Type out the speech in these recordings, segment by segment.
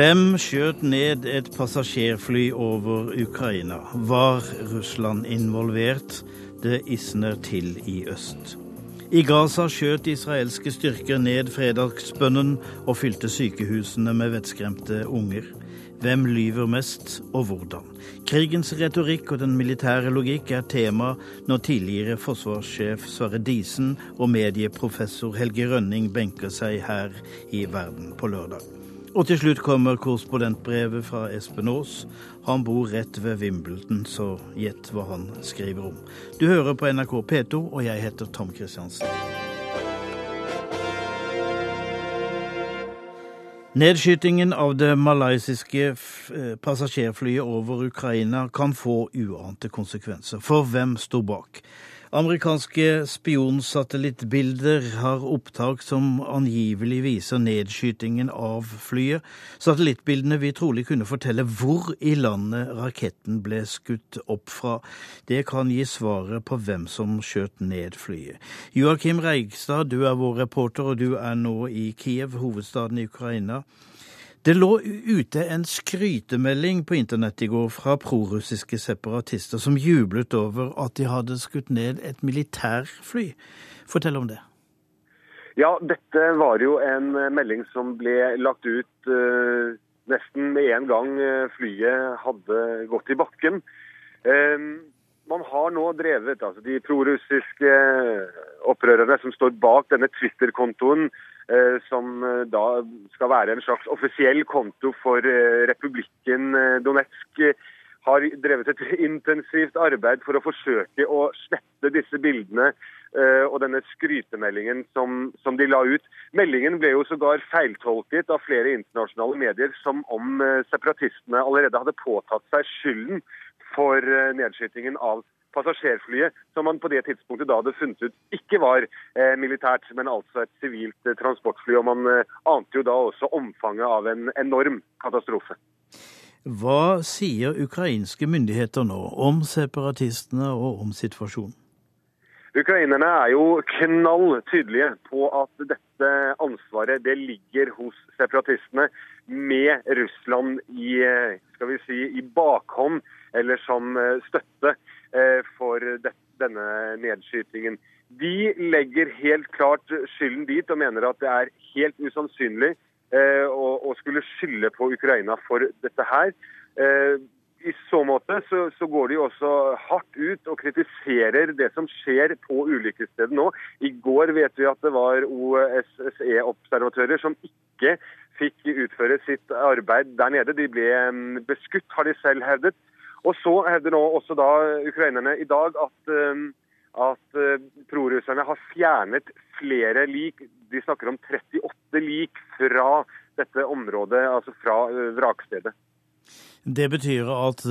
Hvem skjøt ned et passasjerfly over Ukraina? Var Russland involvert? Det isner til i øst. I Gaza skjøt israelske styrker ned fredagsbønnen og fylte sykehusene med vettskremte unger. Hvem lyver mest, og hvordan? Krigens retorikk og den militære logikk er tema når tidligere forsvarssjef Sverre Disen og medieprofessor Helge Rønning benker seg her i Verden på lørdag. Og til slutt kommer korrespondentbrevet fra Espen Aas. Han bor rett ved Wimbledon, så gjett hva han skriver om. Du hører på NRK P2, og jeg heter Tom Kristiansen. Nedskytingen av det malaysiske passasjerflyet over Ukraina kan få uante konsekvenser. For hvem sto bak? Amerikanske spionsatellittbilder har opptak som angivelig viser nedskytingen av flyet. Satellittbildene vil trolig kunne fortelle hvor i landet raketten ble skutt opp fra. Det kan gi svaret på hvem som skjøt ned flyet. Joakim Reigstad, du er vår reporter, og du er nå i Kiev, hovedstaden i Ukraina. Det lå ute en skrytemelding på internett i går fra prorussiske separatister som jublet over at de hadde skutt ned et militærfly. Fortell om det. Ja, dette var jo en melding som ble lagt ut uh, nesten med en gang flyet hadde gått i bakken. Uh, man har nå drevet, altså De prorussiske opprørerne som står bak denne Twitter-kontoen, som da skal være en slags offisiell konto for republikken Donetsk, har drevet et intensivt arbeid for å forsøke å slette disse bildene og denne skrytemeldingen som, som, de la ut. Meldingen ble jo sågar feiltolket av flere internasjonale medier som om separatistene allerede hadde påtatt seg skylden for nedskytingen av passasjerflyet, som man på det tidspunktet da hadde funnet ut ikke var eh, militært, men altså et sivilt eh, transportfly. Og man eh, ante jo da også omfanget av en enorm katastrofe. Hva sier ukrainske myndigheter nå om separatistene og om situasjonen? Ukrainerne er jo knall tydelige på at dette ansvaret det ligger hos separatistene, med Russland i, skal vi si, i bakhånd eller som støtte for denne nedskytingen. De legger helt klart skylden dit og mener at det er helt usannsynlig å skulle skylde på Ukraina for dette her. I så måte så, så, går de også hardt ut og kritiserer det som skjer på ulykkesstedet nå. I går vet vi at det var OSSE-observatører som ikke fikk utføre sitt arbeid der nede. De ble beskutt, har de selv hevdet. Og så hevder nå også da ukrainerne i dag at, at prorusserne har fjernet flere lik. De snakker om 38 lik fra dette området, altså fra vrakstedet. Det betyr at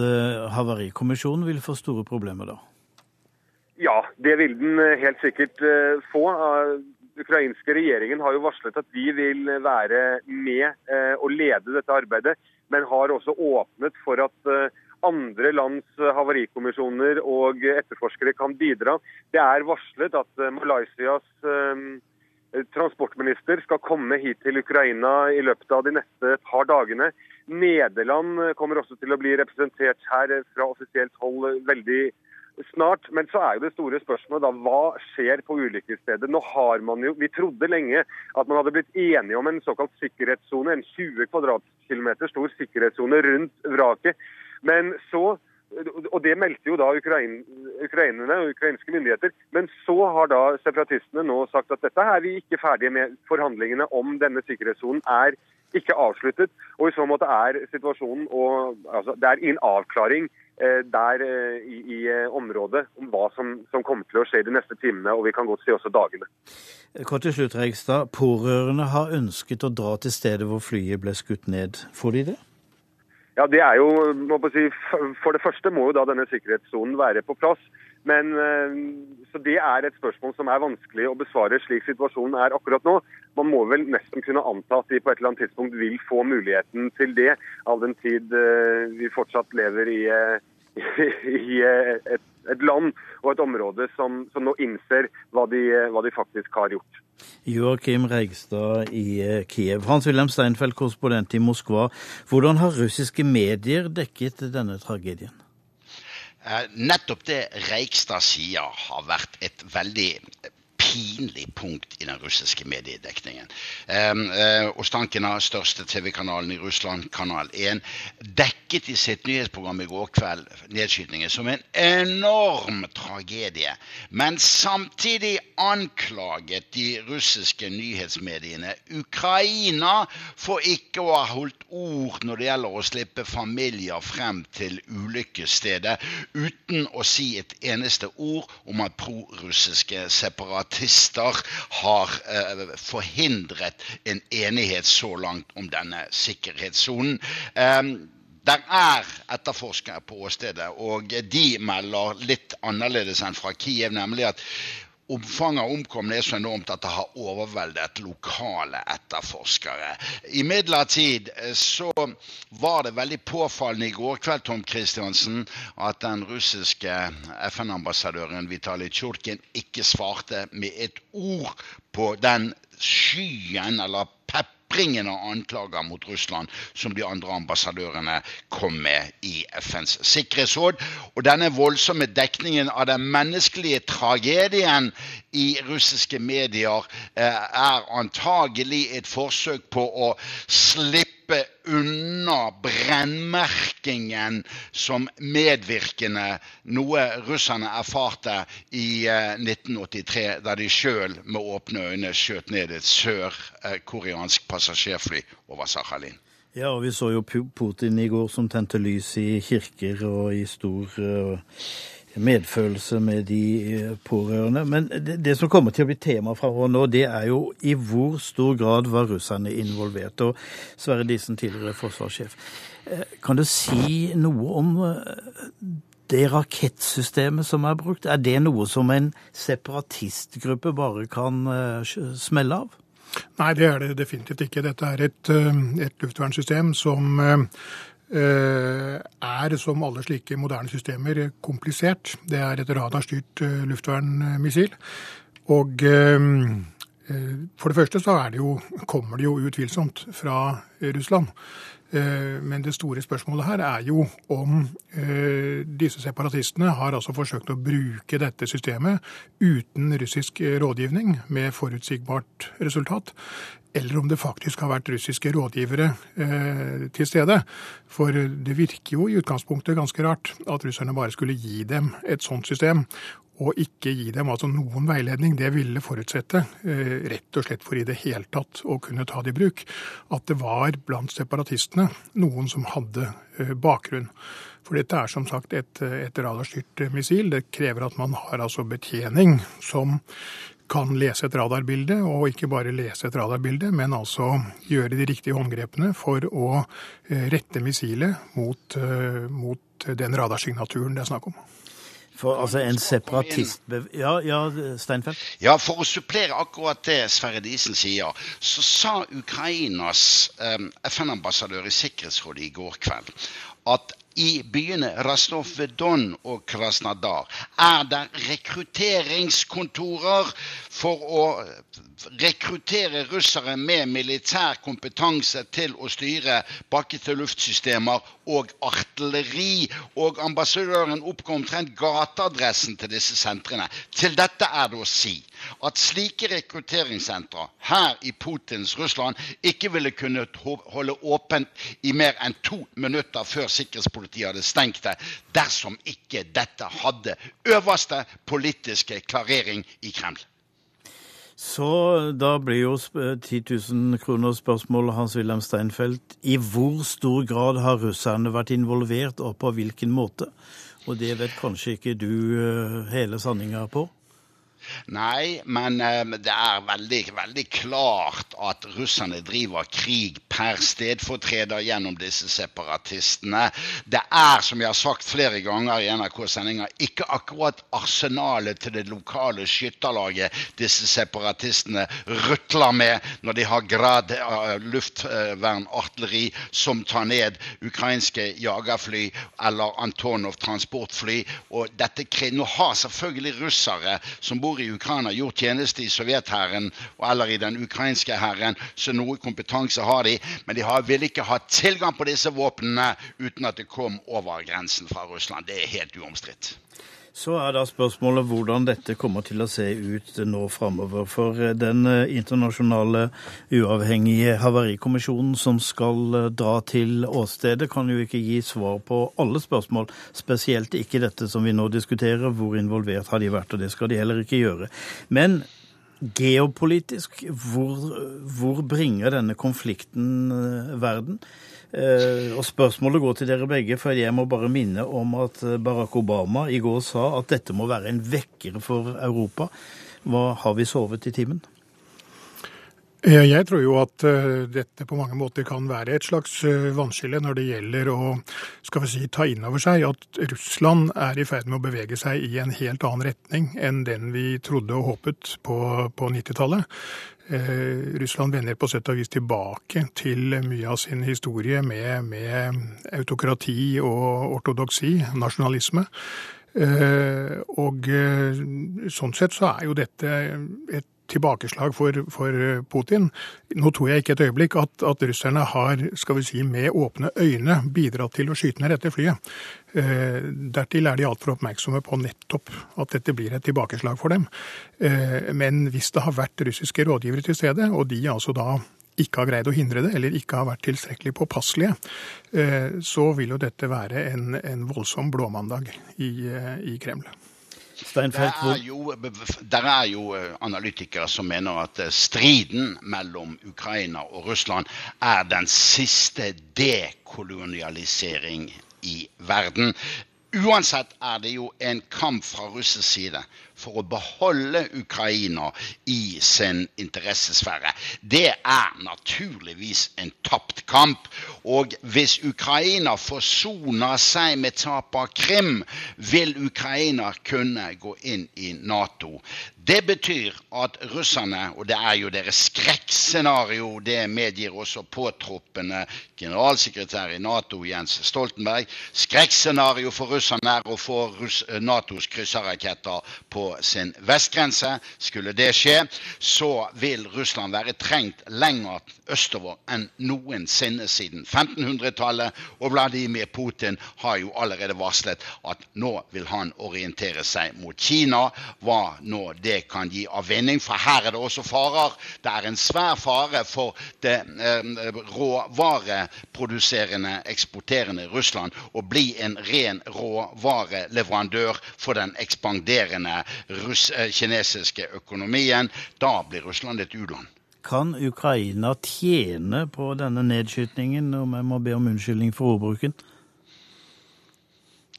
Havarikommisjonen vil få store problemer da? Ja, det vil den helt sikkert få. ukrainske regjeringen har jo varslet at de vil være med og lede dette arbeidet, men har også åpnet for at andre lands havarikommisjoner og etterforskere kan bidra. Det er varslet at Malaysias transportminister skal komme hit til Ukraina i løpet av de neste par dagene. Nederland kommer også til å bli representert her fra offisielt hold veldig snart. Men så er jo det store spørsmålet da, hva skjer på ulykkesstedet? Nå Vi trodde lenge at man hadde blitt enige om en såkalt sikkerhetssone, en 20 kvadratkilometer stor sikkerhetssone rundt vraket. Men så og Det meldte jo da Ukrain, ukrainerne og ukrainske myndigheter. Men så har da separatistene nå sagt at dette er vi ikke ferdige med. Forhandlingene om denne sikkerhetssonen er ikke avsluttet. Og i så måte er situasjonen og altså, Det er ingen avklaring eh, der eh, i, i området om hva som, som, kommer til å skje de neste timene, og vi kan godt si også dagene. Kort til slutt, Reigstad. Pårørende har ønsket å dra til stedet hvor flyet ble skutt ned. Får de det? Ja, det er jo, si, For det første må jo da denne sikkerhetssonen være på plass. Men så Det er et spørsmål som er vanskelig å besvare slik situasjonen er akkurat nå. Man må vel nesten kunne anta at de på et eller annet tidspunkt vil få muligheten til det, all den tid vi fortsatt lever i, i et, et, land og et område som, som nå innser hva de, hva de faktisk har gjort. Joakim Reigstad i eh, Kiev. Hans-Wilhelm Steinfeld, korrespondent i Moskva. Hvordan har russiske medier dekket denne tragedien? Eh, nettopp det Reigstad sier, har vært et veldig pinlig punkt i den russiske mediedekningen. Eh, Ostankina, største TV-kanalen i Russland, kanal 1, dekket i sitt nyhetsprogram i går kveld nedskytingen som en enorm tragedie. Men samtidig anklaget de russiske nyhetsmediene Ukraina for ikke å ha holdt ord når det gjelder å slippe familier frem til ulykkesstedet, uten å si et eneste ord om at prorussiske separatister separatister har eh, forhindret en enighet så langt om denne sikkerhetssonen. Eh, der er etterforskere på åstedet, og de melder litt annerledes enn fra Kiev, nemlig at Omfanget av omkomne er så enormt at det har overveldet lokale etterforskere. Imidlertid eh, så var det veldig påfallende i går kveld Tom Christiansen, at den russiske FN-ambassadøren Vitalij Tsjurkin ikke svarte med et ord på den skyen eller av anklager mot Russland som de andre ambassadørene kom med i FNs sikkerhetsråd. Og denne voldsomme dekningen av den menneskelige tragedien i russiske medier eh, er antagelig et forsøk på å slippe slippe unna brennmerkingen som medvirkende, noe russerne erfarte i 1983, eh, da de sjøl med åpne øyne skjøt ned et sørkoreansk passasjerfly over Sakhalin. Ja, og vi så jo Putin i går som tente lys i kirker og i stor uh, medfølelse med de eh, pårørende. Men det, det, som kommer til å bli tema fra nå, det er jo i hvor stor grad var russerne involvert. Og Sverre Disen, tidligere forsvarssjef. Eh, kan du si noe om eh, det rakettsystemet som er brukt? Er det noe som en separatistgruppe bare kan smelle av? Nei, det er det definitivt ikke. Dette er et, et luftvernsystem som er som alle slike moderne systemer komplisert. Det er et radarstyrt eh, luftvernmissil. Og eh, for det første så det jo, kommer det jo utvilsomt fra Russland. Men det store spørsmålet her er jo om disse separatistene har altså forsøkt å bruke dette systemet uten russisk rådgivning, med forutsigbart resultat eller om det faktisk har vært russiske rådgivere eh, til stede. For det virker jo i utgangspunktet ganske rart at russerne bare skulle gi dem et sånt system, og ikke gi dem altså noen veiledning. Det ville forutsette, eh, rett og slett for i det hele tatt å kunne ta det i bruk, at det var blant separatistene noen som hadde eh, bakgrunn. For dette er som sagt et, et radarstyrt missil. Det krever at man har altså betjening som kan lese et radarbilde, og ikke bare lese et radarbilde, men altså gjøre de riktige håndgrepene for å eh, rette missilet mot, eh, mot den radarsignaturen det er snakk om. For altså en separatist... Ja, ja, Steinfeld? Ja, for å supplere akkurat det Sverre Disen sier, så sa Ukrainas um, FN-ambassadør i Sikkerhetsrådet i går kveld at i byene Rastov-Don og Krasnadar er det rekrutteringskontorer for å rekruttere russere med militær kompetanse til å styre bakke-til-luftsystemer og artilleri. Og ambassadøren oppga omtrent gateadressen til disse sentrene. Til dette er det å si at slike rekrutteringssentre her i Putins Russland ikke ville kunne holde åpent i mer enn to minutter før sikkerhetspolitiet hadde stengt det, dersom ikke dette hadde øverste politiske klarering i Kreml. Så da blir jo 10 000 kroner spørsmålet Hans-Wilhelm Steinfeld. I hvor stor grad har russerne vært involvert, og på hvilken måte? Og det vet kanskje ikke du eh, hele sanninga på? Nei, men eh, det er veldig, veldig klart at russerne driver krig per stedfortreder gjennom disse separatistene. Det er, som jeg har sagt flere ganger i NRK-sendinger, ikke akkurat arsenalet til det lokale skytterlaget disse separatistene rutler med når de har grad luftvernartilleri som tar ned ukrainske jagerfly eller Antonov transportfly. Og dette, nå har selvfølgelig russere som bor i Ukraina, gjort tjeneste i sovjethæren eller i den ukrainske hæren, så noe kompetanse har de. Men de har, vil ikke ha tilgang på disse våpnene uten at det kom over grensen fra Russland. Det er helt uomstridt. Så er da spørsmålet hvordan dette kommer til å se ut nå framover. For eh, den eh, internasjonale uavhengige havarikommisjonen som skal eh, dra til åstedet, kan jo ikke gi svar på alle spørsmål. Spesielt ikke dette som vi nå diskuterer, hvor involvert har de vært, og det skal de heller ikke gjøre. Men geopolitisk, hvor, hvor bringer denne konflikten verden? Eh, og spørsmålet går til dere begge, for jeg må bare minne om at Barack Obama i går sa at dette må være en vekker for Europa. Hva har vi sovet i timen? Jeg tror jo at eh, dette på mange måter kan være et slags eh, vannskille når det gjelder å skal vi si, ta inn over seg at Russland er i ferd med å bevege seg i en helt annen retning enn den vi trodde og håpet på, på 90-tallet. Eh, Russland vender på sett og vis tilbake til mye av sin historie med, med autokrati og ortodoksi, nasjonalisme. Eh, og eh, sånn sett så er jo dette et tilbakeslag for, for, Putin. Nå tror jeg ikke et øyeblikk at, at, russerne har skal vi si, med åpne øyne bidratt til å skyte ned dette flyet. Eh, dertil er de altfor oppmerksomme på nettopp at dette blir et tilbakeslag for dem. Eh, men hvis det har vært russiske rådgivere til stede, og de altså da ikke har greid å hindre det, eller ikke har vært tilstrekkelig påpasselige, eh, så vil jo dette være en, en voldsom blåmandag i, i Kreml. Steinfeld, det er, jo, det er jo eh, analytikere som mener at eh, striden mellom Ukraina og Russland er den siste dekolonialisering i verden. Uansett er det jo en kamp fra russisk side for å beholde Ukraina i sin interessesfære. Det er naturligvis en tapt kamp. Og hvis Ukraina forsoner seg med tap av Krim, vil Ukraina kunne gå inn i Nato. Det betyr at russerne, og det er jo deres skrekkscenario, det medgir også påtroppende generalsekretær i Nato Jens Stoltenberg, skrekkscenario for russerne er å få Natos krysserraketter på sin vestgrense. Skulle det skje, så vil Russland være trengt lenger østover enn noensinne siden 1500-tallet. Og Vladimir Putin har jo allerede varslet at nå vil han orientere seg mot Kina. Hva nå det kan gi avvinning. for her er det også farer. Det er en svær fare for det eh, råvareproduserende, eksporterende Russland å bli en ren råvareleverandør for den ekspanderende russ, eh, kinesiske økonomien. Da blir Russland et u-land. Kan Ukraina tjene på denne nedskytningen, om jeg må be om unnskyldning for ordbruken?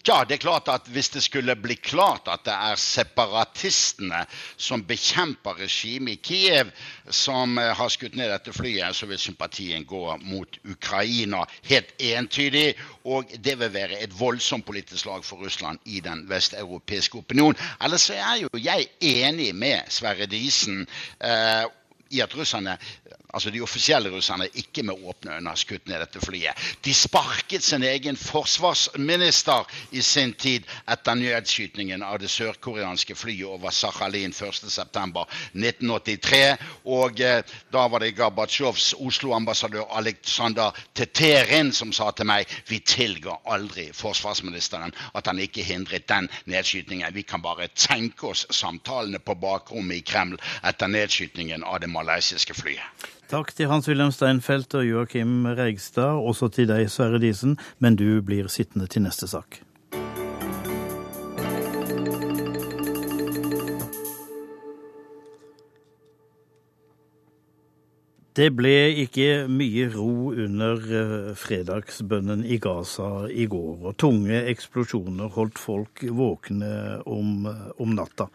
Ja, det er klart at Hvis det skulle bli klart at det er separatistene som bekjemper regimet i Kiev, som eh, har skutt ned dette flyet, så vil sympatien gå mot Ukraina helt entydig. Og det vil være et voldsomt politisk slag for Russland i den vesteuropeiske opinion. Ellers er jo jeg enig med Sverre Disen. Eh, i at russerne altså de offisielle russerne, ikke med åpne øyne skutt ned dette flyet. De sparket sin egen forsvarsminister i sin tid etter nedskytningen av det sørkoreanske flyet over Sakhalin 1.9.1983. Og eh, da var det Gorbatsjovs Oslo-ambassadør Aleksandr Teterin som sa til meg vi tilga aldri forsvarsministeren at han ikke hindret den nedskytningen. Vi kan bare tenke oss samtalene på bakrommet i Kreml etter nedskytningen av det malaysiske flyet. Takk til Hans-Wilhelm Steinfeld og Joakim Reigstad, også til deg, Sverre Disen, men du blir sittende til neste sak. Det ble ikke mye ro under eh, fredagsbønnen i Gaza i går, og tunge eksplosjoner holdt folk våkne om, om natta.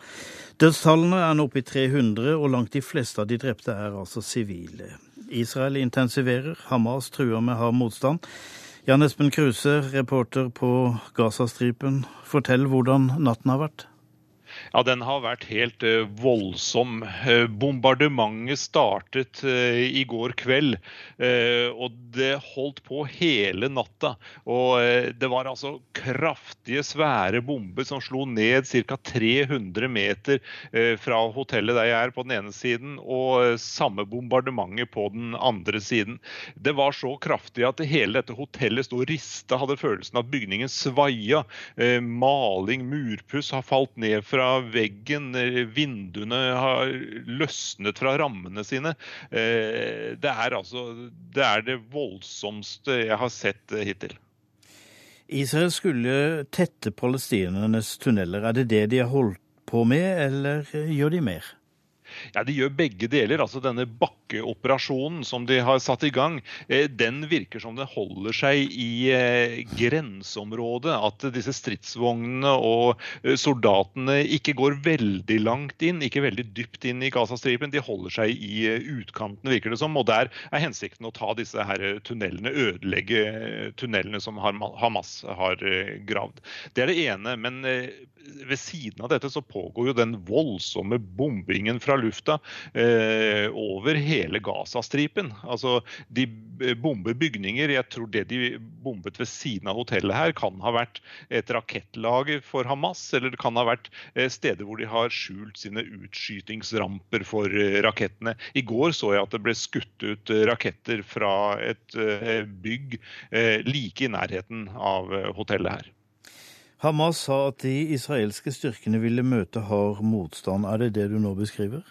Dødstallene er nå oppe i 300, og langt de fleste av de drepte er altså sivile. Israel intensiverer, Hamas truer med hard motstand. Jan Espen Kruse, reporter på Gazastripen, fortell hvordan natten har vært. Ja, den har vært helt uh, voldsom. Uh, bombardementet startet uh, i går kveld, og det holdt på hele natta. Og det var altså kraftige, svære bomber som slo ned ca. 300 meter fra hotellet der jeg er, på den ene siden, og samme bombardementet på den andre siden. Det var så kraftig at hele dette hotellet sto og rista, hadde følelsen at bygningen svaia. maling, murpuss har falt ned fra veggen, eh, vinduene har løsnet fra rammene sine. Eh, det er altså det, er det voldsomste jeg har sett eh, hittil. Israel skulle tette palestinernes tunneler. Er det det de har holdt på med, eller gjør de mer? Ja, De gjør begge deler. altså Denne bakkeoperasjonen som de har satt i gang, eh, den virker som den holder seg i eh, grenseområdet. At disse stridsvognene og eh, soldatene ikke går veldig langt inn, ikke veldig dypt inn i Gazastripen. De holder seg i utkanten, virker det som. Og der er hensikten å ta disse her tunnelene, ødelegge tunnelene som Hamas har gravd. Det er det ene. Men ved siden av dette så pågår jo den voldsomme bombingen fra lufta eh, over hele Gazastripen. Altså, de bomber bygninger. Jeg tror det de bombet ved siden av hotellet her, kan ha vært et rakettlager for Hamas, eller det kan ha vært eh, steder hvor de har skjult sine utskytingsramper for eh, rakettene. I går så jeg at det ble skutt ut eh, raketter fra et eh, bygg eh, like i nærheten av hotellet her. Hamas sa at de israelske styrkene ville møte hard motstand. Er det det du nå beskriver?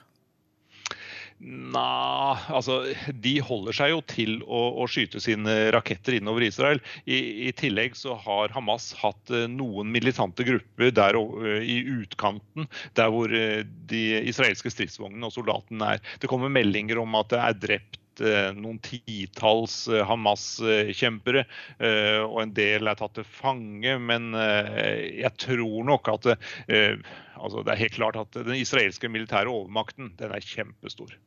Nei, altså de holder seg jo til å, å, skyte sine raketter innover Israel. I, I, tillegg så har Hamas hatt eh, noen militante grupper der eh, i utkanten, der hvor eh, de israelske stridsvognene og soldatene er. Det kommer meldinger om at det er drept noen titalls Hamas-kjempere, og en del er tatt til fange. Men jeg tror nok at altså det er helt klart at den israelske militære overmakten den er kjempestor.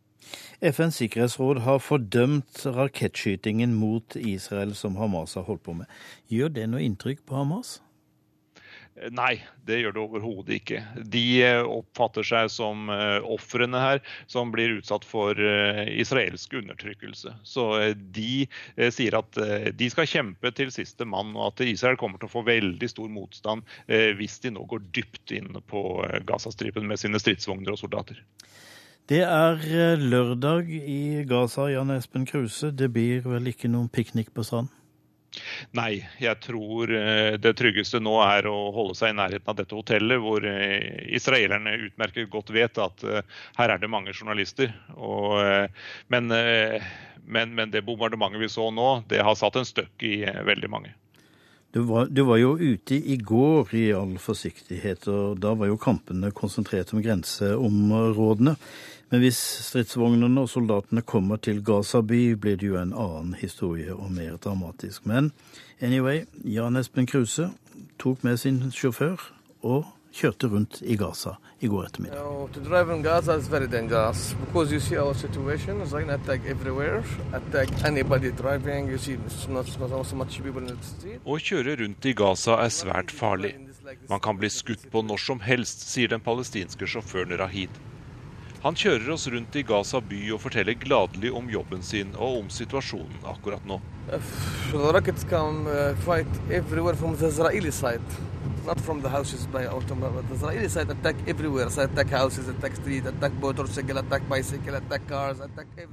FNs sikkerhetsråd har fordømt rakettskytingen mot Israel som Hamas har holdt på med. Gjør det noe inntrykk på Hamas? Nei, det gjør det overhodet ikke. De eh, oppfatter seg som uh, ofrene her, som blir utsatt for uh, israelsk undertrykkelse. Så de sier at de skal kjempe til siste mann, og at Israel kommer til å få veldig stor motstand hvis de nå går dypt inn på Gazastripen med sine stridsvogner og soldater. Det er eh, lørdag i Gaza, Jan Espen Kruse. Det blir vel ikke noen piknik på stranden? Nei, jeg tror eh, det tryggeste nå er å holde seg i nærheten av dette hotellet, hvor eh, israelerne utmerket godt vet at her er det mange journalister. Og, men, men, men, det bombardementet vi så nå, det har satt en støkk i veldig mange. Du var, du var, jo ute i går i all forsiktighet, og da var jo kampene konsentrert om grenseområdene. Men hvis stridsvognene og soldatene kommer til Gaza by, blir det jo en annen historie og mer dramatisk. Men anyway, Jan Espen Kruse tok med sin sjåfør og kjørte rundt i Gaza i går ettermiddag. Å kjøre rundt i Gaza er svært farlig. Man kan bli skutt på når som helst, sier den palestinske sjåføren Rahid. Han kjører oss rundt i Gaza by og forteller gladelig om jobben sin og om situasjonen akkurat nå.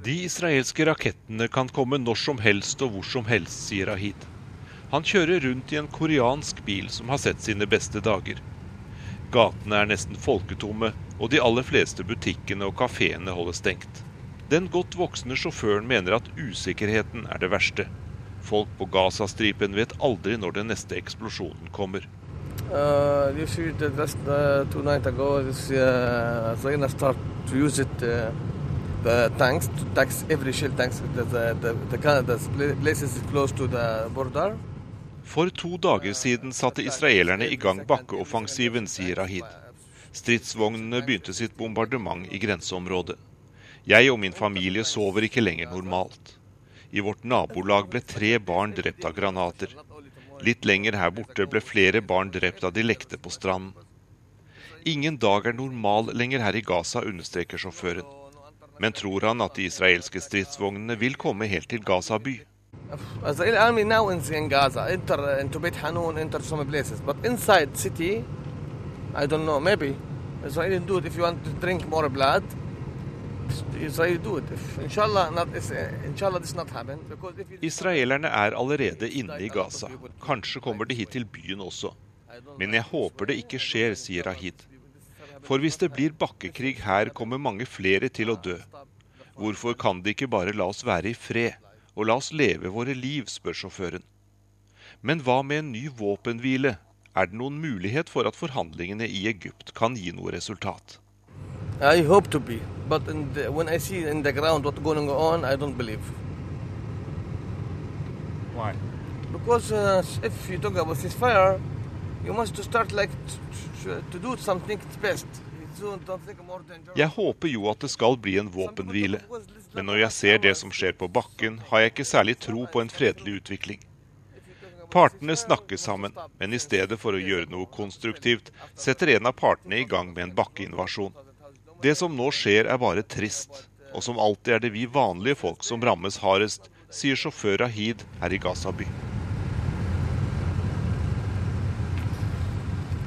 De israelske rakettene kan komme når som helst og hvor som helst, sier Rahid. Han kjører rundt i en koreansk bil som har sett sine beste dager. Gatene er nesten folketomme, og de aller fleste butikkene og kafeene holder stengt. Den godt voksne sjåføren mener at usikkerheten er det verste. Folk på Gazastripen vet aldri når den neste eksplosjonen kommer. Uh, the tanks to tax every shell tanks the, the, the, the places close to the border for to dager siden satte israelerne i gang bakkeoffensiven, sier Rahid. Stridsvognene begynte sitt bombardement i grenseområdet. Jeg og min familie sover ikke lenger normalt. I vårt nabolag ble tre barn drept av granater. Litt lenger her borte ble flere barn drept da de lekte på stranden. Ingen dag er normal lenger her i Gaza, understreker sjåføren. Men tror han at de israelske stridsvognene vil komme helt til Gaza by? Israeli army now in, in Gaza, enter into Beit Hanun, enter some places. But inside city, I don't know, maybe. Israeli do it if you want to drink more blood. Israeli do it. If, inshallah, not, inshallah this not happen. It, Israelerne er allerede inne i Gaza. Kanskje kommer de hit til byen også. Men jeg håper det ikke skjer, sier Rahid. For hvis det blir bakkekrig her, kommer mange flere til å dø. Hvorfor kan de ikke bare la oss være i fred, og la oss leve våre liv, spør sjåføren. Men hva med en ny våpenhvile? Er det noen mulighet for at forhandlingene i Egypt kan gi noe resultat? I hope to be, but in the, when I see in the ground what's going on, I don't believe. Why? Because uh, if you talk about ceasefire, you must to start like to, to do something best. So don't think more dangerous. Jeg håper jo at det skal bli en våpenhvile, men når jeg ser det som skjer på bakken, har jeg ikke særlig tro på en fredelig utvikling. Partene snakker sammen, men i stedet for å gjøre noe konstruktivt, setter en av partene i gang med en bakkeinvasjon. Det som nå skjer er bare trist, og som alltid er det vi vanlige folk som rammes hardest, sier sjåfør Rahid her i Gaza by.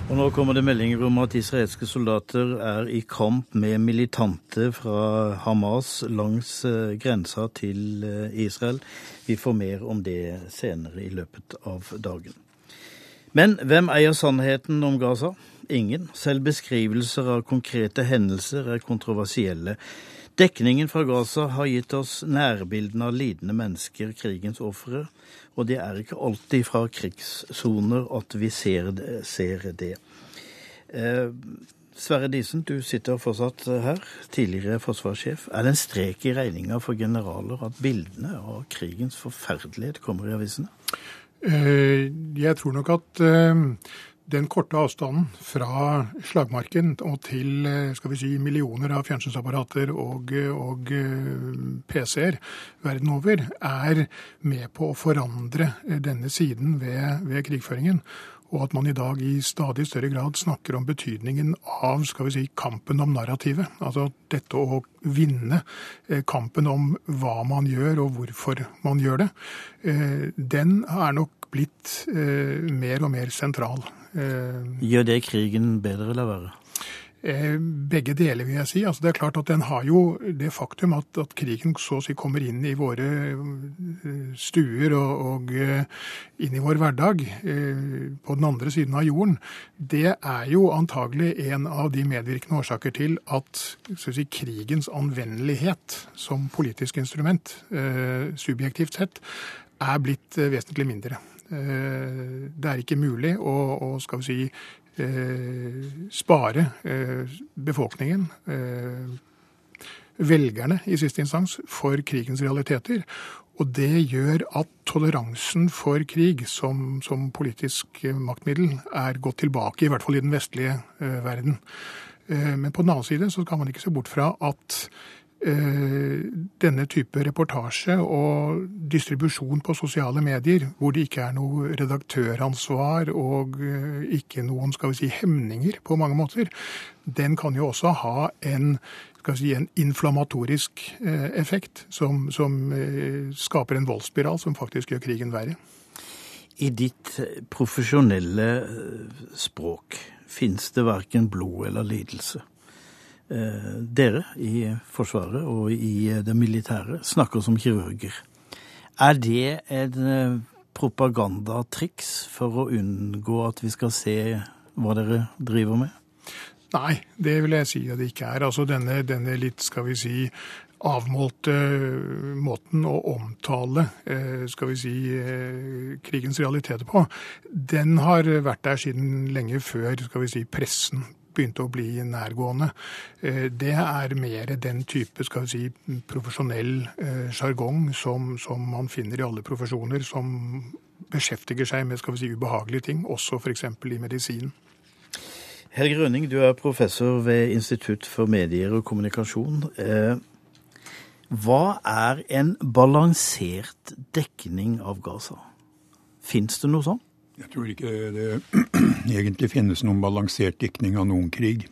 Og nå kommer det meldinger om at israelske soldater er i kamp med militante fra Hamas langs eh, grensa til eh, Israel. Vi får mer om det senere i løpet av dagen. Men hvem eier sannheten om Gaza? Ingen. Selv beskrivelser av konkrete hendelser er kontroversielle. Dekningen fra Gaza har gitt oss nærbildene av lidende mennesker, krigens ofre, og det er ikke alltid fra krigssoner at vi ser det. Ser det. Eh, Sverre Disen, du sitter fortsatt her, tidligere forsvarssjef. Er det en strek i regninga for generaler at bildene av krigens forferdelighet kommer i avisene? Eh, jeg tror nok at eh, den korte avstanden fra slagmarken og til eh, skal vi si, millioner av fjernsynsapparater og, og PC-er verden over er med på å forandre denne siden ved, ved krigføringen og at man i dag i stadig større grad snakker om betydningen av skal vi si, kampen om narrativet. Altså dette å vinne kampen om hva man gjør og hvorfor man gjør det. Den er nok blitt mer og mer sentral. Gjør det krigen bedre eller verre? Begge deler, vil jeg si. Altså, det er klart at Den har jo det faktum at, at, krigen så å si kommer inn i våre stuer og, og inn i vår hverdag på den andre siden av jorden. Det er jo antagelig en av de medvirkende årsaker til at si, krigens anvendelighet som politisk instrument, subjektivt sett, er blitt vesentlig mindre. Det er ikke mulig å, å skal vi si, spare befolkningen, velgerne i siste instans, for krigens realiteter. Og det gjør at toleransen for krig som, som politisk maktmiddel er gått tilbake, i hvert fall i den vestlige verden. Men på den annen side så kan man ikke se bort fra at denne type reportasje og distribusjon på sosiale medier, hvor det ikke er noe redaktøransvar og ikke noen skal vi si, hemninger på mange måter, den kan jo også ha en, skal vi si, en inflammatorisk effekt som, som skaper en voldsspiral som faktisk gjør krigen verre. I ditt profesjonelle språk fins det verken blod eller lidelse dere i Forsvaret og i det militære snakker som kirurger. Er det en propagandatriks for å unngå at vi skal se hva dere driver med? Nei, det vil jeg si at det ikke er. Altså denne, denne litt, skal vi si, avmålte måten å omtale skal vi si, krigens realiteter på, den har vært der siden lenge før skal vi si, pressen begynte å bli nærgående. Det er mer den type skal vi si, profesjonell sjargong som, som, man finner i alle profesjoner som beskjeftiger seg med skal vi si, ubehagelige ting, også f.eks. i medisin. Helge Rønning, du er professor ved Institutt for medier og kommunikasjon. Hva er en balansert dekning av Gaza? Fins det noe sånt? Jeg tror ikke det egentlig finnes noen balansert diktning av noen krig.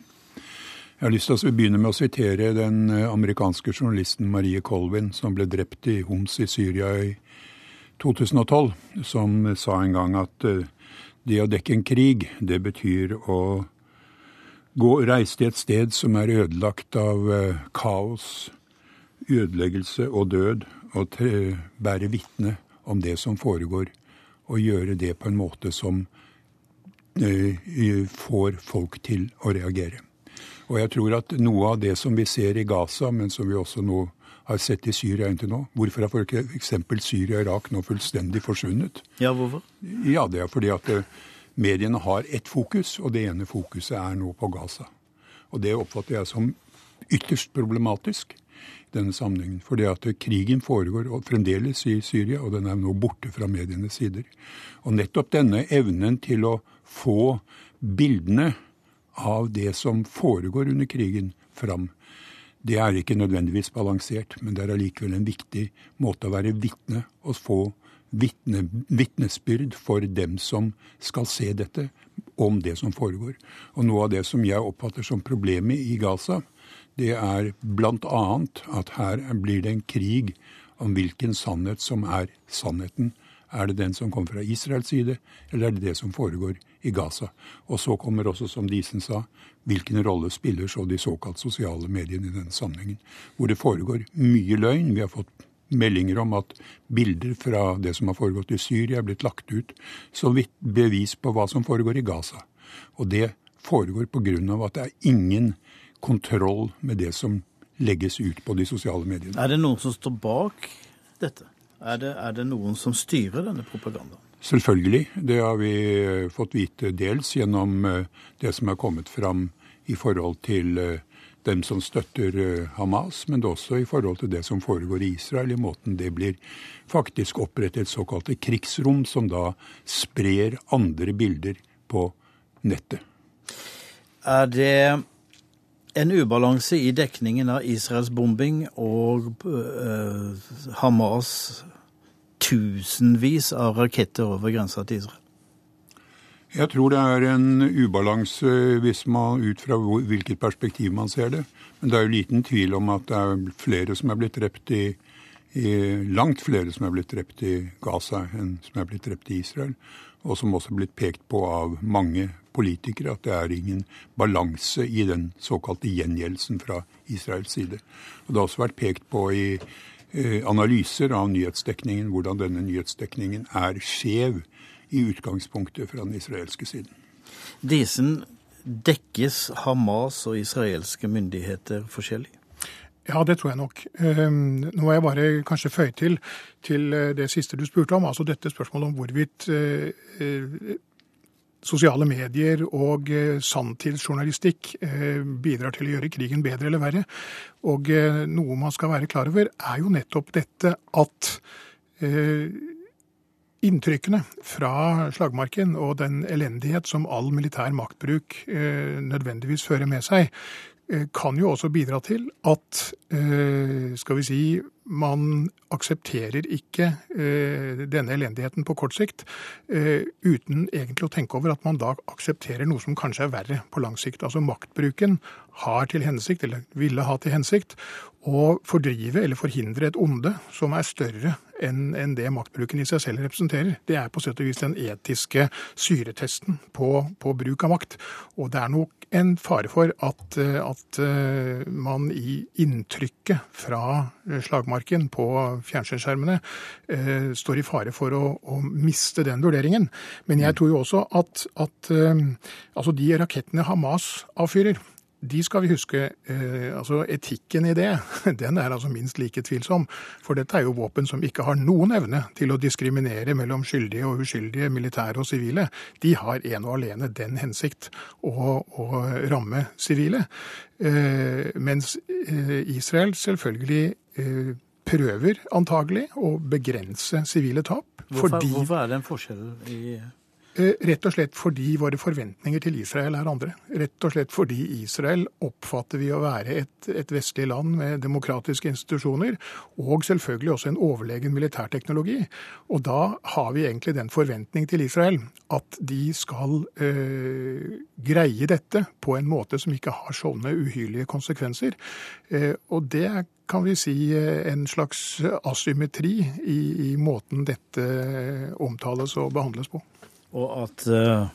Jeg har lyst til å begynne med å sitere den eh, amerikanske journalisten Marie Colvin, som ble drept i Homs i Syria i 2012, som sa en gang at eh, det å dekke en krig, det betyr å gå, reise til et sted som er ødelagt av eh, kaos, ødeleggelse og død, og bære vitne om det som foregår og gjøre det på en måte som får folk til å reagere. Og jeg tror at noe av det som vi ser i Gaza, men som vi også nå har sett i Syria inntil nå Hvorfor har f.eks. Syria og Irak nå fullstendig forsvunnet? Ja, hvorfor? Ja, Det er fordi at eh, mediene har ett fokus, og det ene fokuset er nå på Gaza. Og det oppfatter jeg som ytterst problematisk denne sammenhengen. Fordi at krigen foregår fremdeles i Syria, og den er nå borte fra medienes sider. Og nettopp denne evnen til å få bildene av det som foregår under krigen, fram, det er ikke nødvendigvis balansert, men det er allikevel en viktig måte å være vitne og få vitne, vitnesbyrd for dem som skal se dette, om det som foregår. Og noe av det som jeg oppfatter som problemet i Gaza, det er bl.a. at her blir det en krig om hvilken sannhet som er sannheten. Er det den som kommer fra Israels side, eller er det det som foregår i Gaza? Og så kommer også, som Disen sa, hvilken rolle spiller så de såkalt sosiale mediene i denne sammenhengen? Hvor det foregår mye løgn. Vi har fått meldinger om at bilder fra det som har foregått i Syria, er blitt lagt ut som bevis på hva som foregår i Gaza. Og det foregår pga. at det er ingen kontroll med det som legges ut på de sosiale mediene. Er det noen som står bak dette? Er det, er det noen som styrer denne propagandaen? Selvfølgelig. Det har vi eh, fått vite dels gjennom eh, det som er kommet fram i forhold til eh, dem som støtter Hamas, men også i forhold til det som foregår i Israel, i måten det blir faktisk opprettet såkalte krigsrom, som da sprer andre bilder på nettet. Er det en ubalanse i dekningen av Israels bombing og uh, Hamas tusenvis av raketter over grensa til Israel? Jeg tror det er en ubalanse hvis man ut fra hvilket perspektiv man ser det. Men det er jo liten tvil om at det er flere som er blitt drept i, i Langt flere som er blitt drept i Gaza enn som er blitt drept i Israel. Og som også er blitt pekt på av mange politikere at det er ingen balanse i den såkalte gjengjeldelsen fra Israels side. Og Det har også vært pekt på i analyser av nyhetsdekningen hvordan denne nyhetsdekningen er skjev i utgangspunktet fra den israelske siden. Disen, dekkes Hamas og israelske myndigheter forskjellig? Ja, det tror jeg nok. Ehm, nå må jeg bare kanskje føye til til eh, det siste du spurte om, altså dette spørsmålet om hvorvidt eh, sosiale medier og eh, sanntidsjournalistikk eh, bidrar til å gjøre krigen bedre eller verre. Og eh, noe man skal være klar over, er jo nettopp dette at inntrykkene fra slagmarken og den elendighet som all militær maktbruk nødvendigvis fører med seg, kan jo også bidra til at skal vi si, man aksepterer ikke eh, denne elendigheten på kort sikt eh, uten egentlig å tenke over at man da aksepterer noe som kanskje er verre på lang sikt. Altså maktbruken har til hensikt, eller ville ha til hensikt, å fordrive eller forhindre et onde som er større enn en det maktbruken i seg selv representerer. Det er på sett og vis den etiske syretesten på, på bruk av makt. Og det er nok en fare for at, at man i inntrykket fra slagmarken slagmarken på fjernsynsskjermene eh, står i fare for å, å, miste den vurderingen. Men jeg mm. tror jo også at, at eh, altså de rakettene Hamas avfyrer, de skal vi huske. Eh, altså Etikken i det, den er altså minst like tvilsom. For dette er jo våpen som ikke har noen evne til å diskriminere mellom skyldige og uskyldige militære og sivile. De har en og alene den hensikt å, å ramme sivile. Eh, mens eh, Israel selvfølgelig eh, prøver antagelig å begrense sivile tap. Hvorfor, fordi... hvorfor er det en forskjell i rett og slett fordi våre forventninger til Israel er andre. Rett og slett fordi Israel oppfatter vi å være et, et vestlig land med demokratiske institusjoner, og selvfølgelig også en overlegen militærteknologi. Og da har vi egentlig den forventning til Israel at de skal øh, greie dette på en måte som ikke har sånne uhyrlige konsekvenser. Eh, og det er kan vi si en slags asymmetri i, i måten dette omtales og behandles på. Og at uh,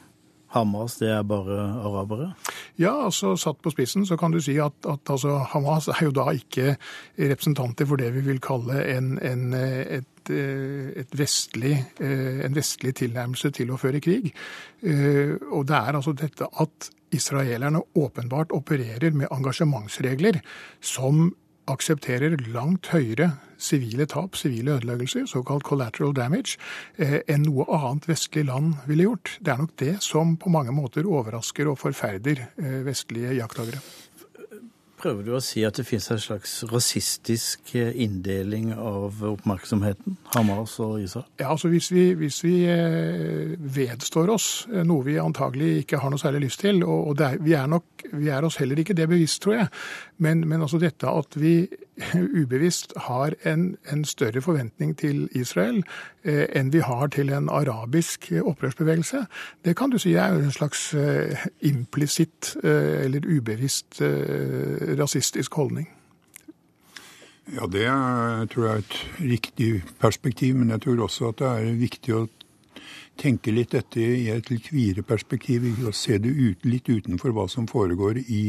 Hamas det er bare arabere? Ja, altså satt på spissen så kan du si at, at altså, Hamas er jo da ikke representanter for det vi vil kalle en, en, et, vestlig, en vestlig tilnærmelse til å føre krig. Og det er altså dette at israelerne åpenbart opererer med engasjementsregler som aksepterer langt høyere sivile tap, sivile ødeleggelser, såkalt collateral damage, eh, enn noe annet vestlig land ville gjort. Det er nok det som på mange måter overrasker og forferder eh, vestlige jakttagere. Prøver du å si at det finnes en slags rasistisk eh, inndeling av oppmerksomheten? Hamas og Israel? Ja, altså Hvis vi, hvis vi vedstår oss noe vi antagelig ikke har noe særlig lyst til, og er, vi, er nok, vi, er oss heller ikke det bevisst, tror jeg, men, men altså dette at vi ubevisst har en, en større forventning til Israel eh, enn vi har til en arabisk opprørsbevegelse, det kan du si er en slags eh, implisitt eh, eller ubevisst eh, rasistisk holdning. Ja, det tror jeg er et riktig perspektiv, men jeg tror også at det er viktig å tenke litt dette i et litt videre perspektiv, og se det ut, litt utenfor hva som foregår i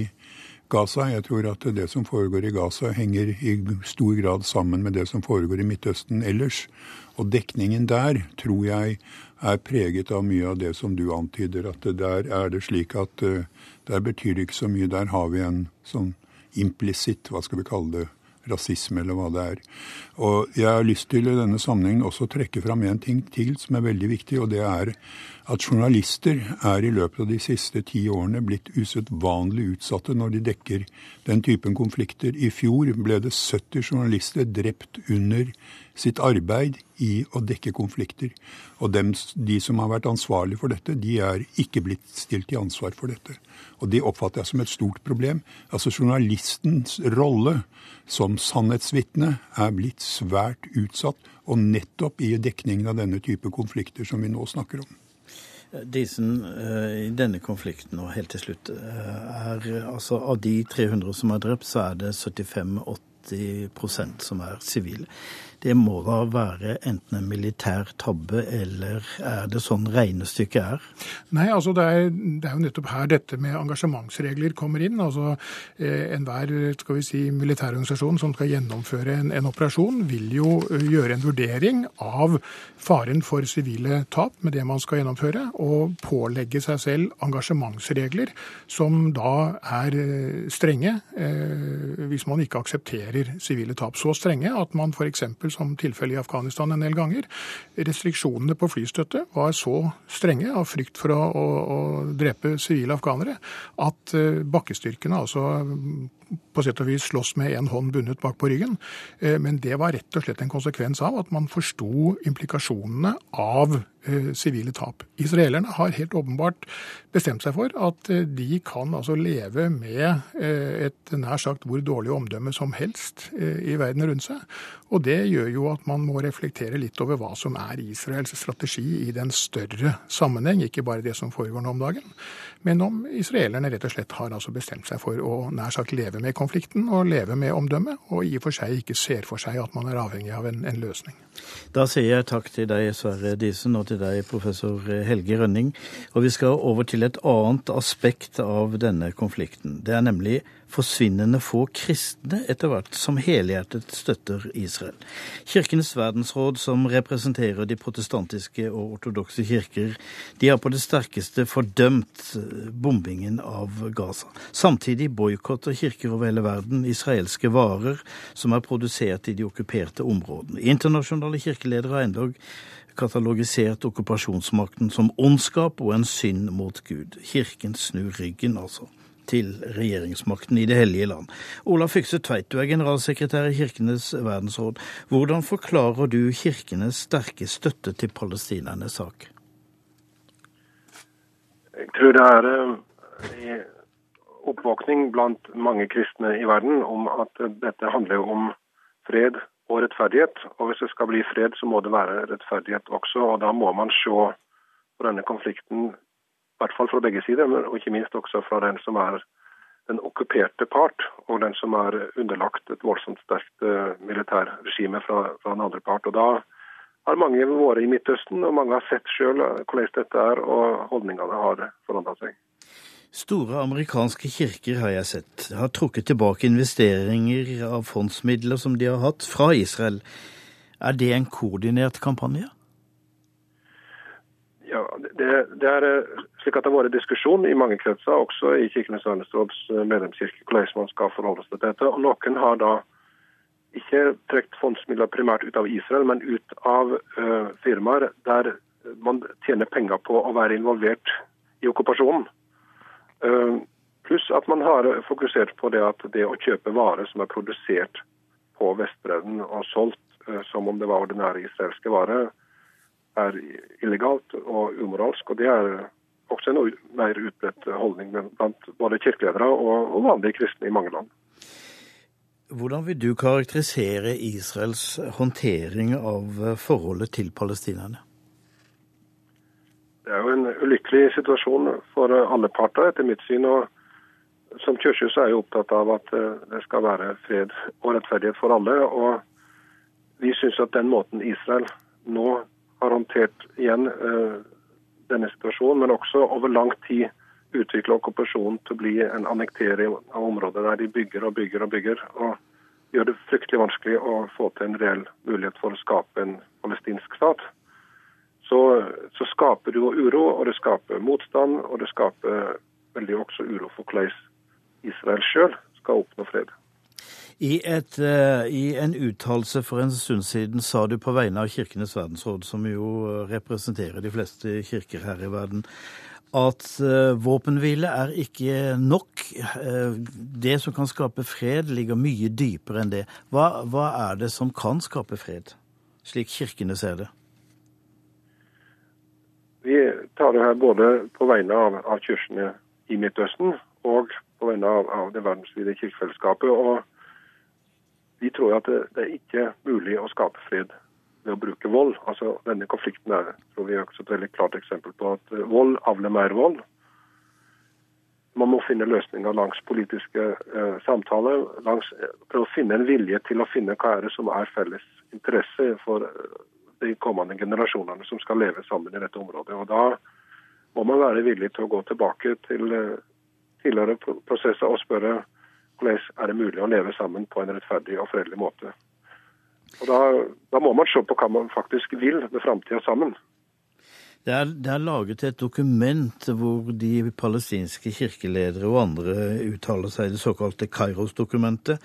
Gaza. Jeg tror at det som foregår i Gaza henger i stor grad sammen med det som foregår i Midtøsten ellers. Og dekningen der tror jeg er preget av mye av det som du antyder. At der er det slik at uh, der betyr det ikke så mye. Der har vi en sånn implisitt, hva skal vi kalle det, rasisme, eller hva det er. Og jeg har lyst til i denne sammenhengen også trekke fram en ting til som er veldig viktig, og det er at journalister er i løpet av de siste ti årene blitt usedvanlig utsatte når de dekker den typen konflikter. I fjor ble det 70 journalister drept under sitt arbeid i å dekke konflikter. Og dem, de som har vært ansvarlige for dette, de er ikke blitt stilt til ansvar for dette. Og det oppfatter jeg som et stort problem. Altså Journalistens rolle som sannhetsvitne er blitt svært utsatt, og nettopp i dekningen av denne type konflikter som vi nå snakker om. Disen, eh, i denne konflikten og helt til slutt, eh, er altså av de 300 som er drept, så er det 75-80% som er sivile. Det må da være enten en militær tabbe, eller er det sånn regnestykket er? Nei, altså det er, det er jo nettopp her dette med engasjementsregler kommer inn. Altså eh, Enhver skal vi si, militærorganisasjon som skal gjennomføre en, en, operasjon, vil jo eh, gjøre en vurdering av faren for sivile tap med det man skal gjennomføre, og pålegge seg selv engasjementsregler som da er eh, strenge eh, hvis man ikke aksepterer sivile tap. Så strenge at man f.eks som tilfellet i Afghanistan en del ganger. Restriksjonene på flystøtte var så strenge av frykt for å, å, å drepe sivile afghanere at eh, bakkestyrkene altså på sett og vis slåss med én hånd bundet bak på ryggen. Eh, men det var rett og slett en konsekvens av at man forsto implikasjonene av eh, sivile tap. Israelerne har helt åpenbart bestemt seg for at eh, de kan altså leve med et nær sagt hvor dårlig omdømme som helst i verden rundt seg. Og det gjør jo at man må reflektere litt over hva som er Israels strategi i den større sammenheng, ikke bare det som foregår nå om dagen, men om israelerne rett og slett har altså bestemt seg for å nær sagt leve med konflikten og leve med omdømmet, og i og for seg ikke ser for seg at man er avhengig av en, en løsning. Da sier jeg takk til deg, Sverre Disen, og til deg, professor Helge Rønning. Og vi skal over til et annet aspekt av denne konflikten. Det er nemlig forsvinnende få kristne etter hvert som helhjertet støtter Israel. Kirkenes verdensråd, som representerer de protestantiske og ortodokse kirker, de har på det sterkeste fordømt bombingen av Gaza. Samtidig boikotter kirker over hele verden israelske varer som er produsert i de okkuperte områdene. Internasjonale kirkeledere har endog katalogisert okkupasjonsmakten som ondskap og en synd mot Gud. Kirken snur ryggen, altså til regjeringsmakten i Det hellige land. Olav Fykse Tveit, du er generalsekretær i Kirkenes verdensråd. Hvordan forklarer du Kirkenes sterke støtte til palestinernes sak? Jeg tror det er en oppvåkning blant mange kristne i verden om at dette handler om fred og rettferdighet. Og hvis det skal bli fred, så må det være rettferdighet også. Og da må man se på denne konflikten, i hvert fall fra begge sider, men ikke minst også fra den som er den okkuperte part, og den som er underlagt et voldsomt sterkt uh, militærregime fra, fra, den andre part. Og Da har mange vært i Midtøsten, og mange har sett sjøl hvordan dette er, og holdningene har forandra seg. Store amerikanske kirker har jeg sett har trukket tilbake investeringer av fondsmidler som de har hatt, fra Israel. Er det en koordinert kampanje? Ja, det, det er eh, slik at det har vært diskusjon i mange kretser, også i Kirkenes verdensråds eh, medlemskirke, hvordan man skal forholde seg til dette. Og Noen har da ikke trukket fondsmidler primært ut av Israel, men ut av uh, firmaer der man tjener penger på å være involvert i okkupasjonen. Uh, pluss at man har fokusert på det at det å kjøpe varer som er produsert på Vestbredden og solgt eh, som om det var ordinære israelske varer, er illegalt og umoralsk. og Det er også en mer utbredt holdning blant både kirkeledere og vanlige kristne i mange land. Hvordan vil du karakterisere Israels håndtering av forholdet til palestinerne? Det er jo en ulykkelig situasjon for alle parter, etter mitt syn. og Som kirke er jeg opptatt av at eh, det skal være fred og rettferdighet for alle. og Vi syns at den måten Israel nå har håndtert igjen eh, denne situasjonen, men også over lang tid utvikle okkupasjonen til å bli en annektering av områder der de bygger og bygger og bygger. og gjør det fryktelig vanskelig å få til en reell mulighet for å skape en palestinsk stat så, så, skaper det jo uro, og det skaper motstand, og det skaper veldig også uro for hvordan Israel sjøl skal oppnå fred. I, et, uh, I, en uttalelse for en stund siden sa du på vegne av Kirkenes verdensråd, som jo representerer de fleste kirker her i verden, at uh, våpenhvile er ikke nok. Uh, det som kan skape fred, ligger mye dypere enn det. Hva, hva er det som kan skape fred, slik kirkene ser det? Vi tar det her både på vegne av, av kirkene i Midtøsten og på vegne av, av det verdensvide kirkefellesskapet. Og vi tror at det, det, er ikke mulig å skape fred ved å bruke vold. Altså Denne konflikten er tror vi er også et veldig klart eksempel på at eh, vold avler mer vold. Man må finne løsninger langs politiske eh, samtaler. Langs, eh, prøve å finne en vilje til å finne hva er det som er felles interesse for de kommende generasjonene som skal leve sammen i dette området. Og Da må man være villig til å gå tilbake til eh, tidligere prosesser og spørre hvordan er det mulig å leve sammen på en rettferdig og fredelig måte. Og Da, da må man se på hva man faktisk vil med framtida sammen. Det er, det er, laget et dokument hvor de palestinske kirkeledere og andre uttaler seg, det såkalte Kairos-dokumentet.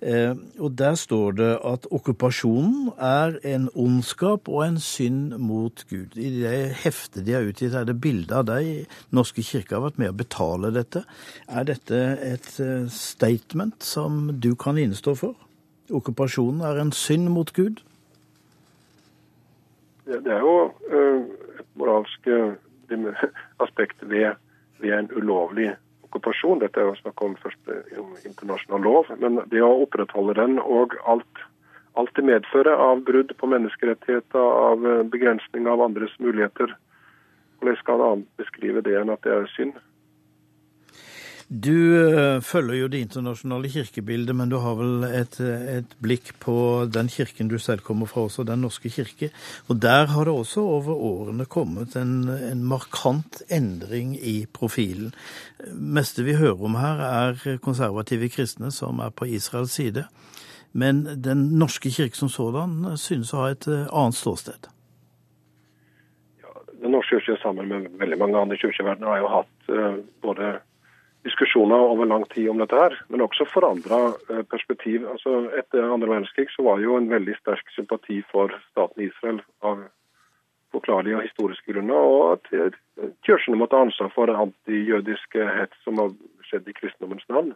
Eh, og Der står det at okkupasjonen er en ondskap og en synd mot Gud. I det heftet de har utgitt, er det bilde av deg. Norske kirke har vært med å betale dette. Er dette et eh, statement som du kan innestå for? Okkupasjonen er en synd mot Gud? Det er jo et moralsk aspekt ved, ved, en ulovlig okkupasjon. Dette er jo snakk om først om internasjonal lov. Men det å opprettholde den og alt, alt det medfører av brudd på menneskerettigheter, av begrensning av andres muligheter, hvordan skal en beskrive det enn at det er synd? Du eh, følger jo det internasjonale kirkebildet, men du har vel et, et, blikk på den kirken du selv kommer fra, også Den norske kirke. Og der har det også over årene kommet en, en markant endring i profilen. Meste vi hører om her, er konservative kristne som er på Israels side. Men Den norske kirke som sådan synes å ha et eh, annet ståsted. Ja, den norske kirke sammen med veldig mange andre kirker har jo hatt både diskusjoner over lang tid om dette her, men også forandra eh, perspektiv. Altså, etter andre verdenskrig så var det jo en veldig sterk sympati for staten Israel av forklarlige og historiske grunner, og at eh, kirkene måtte ha ansvar for antijødiske hets som har skjedd i kristendommens navn.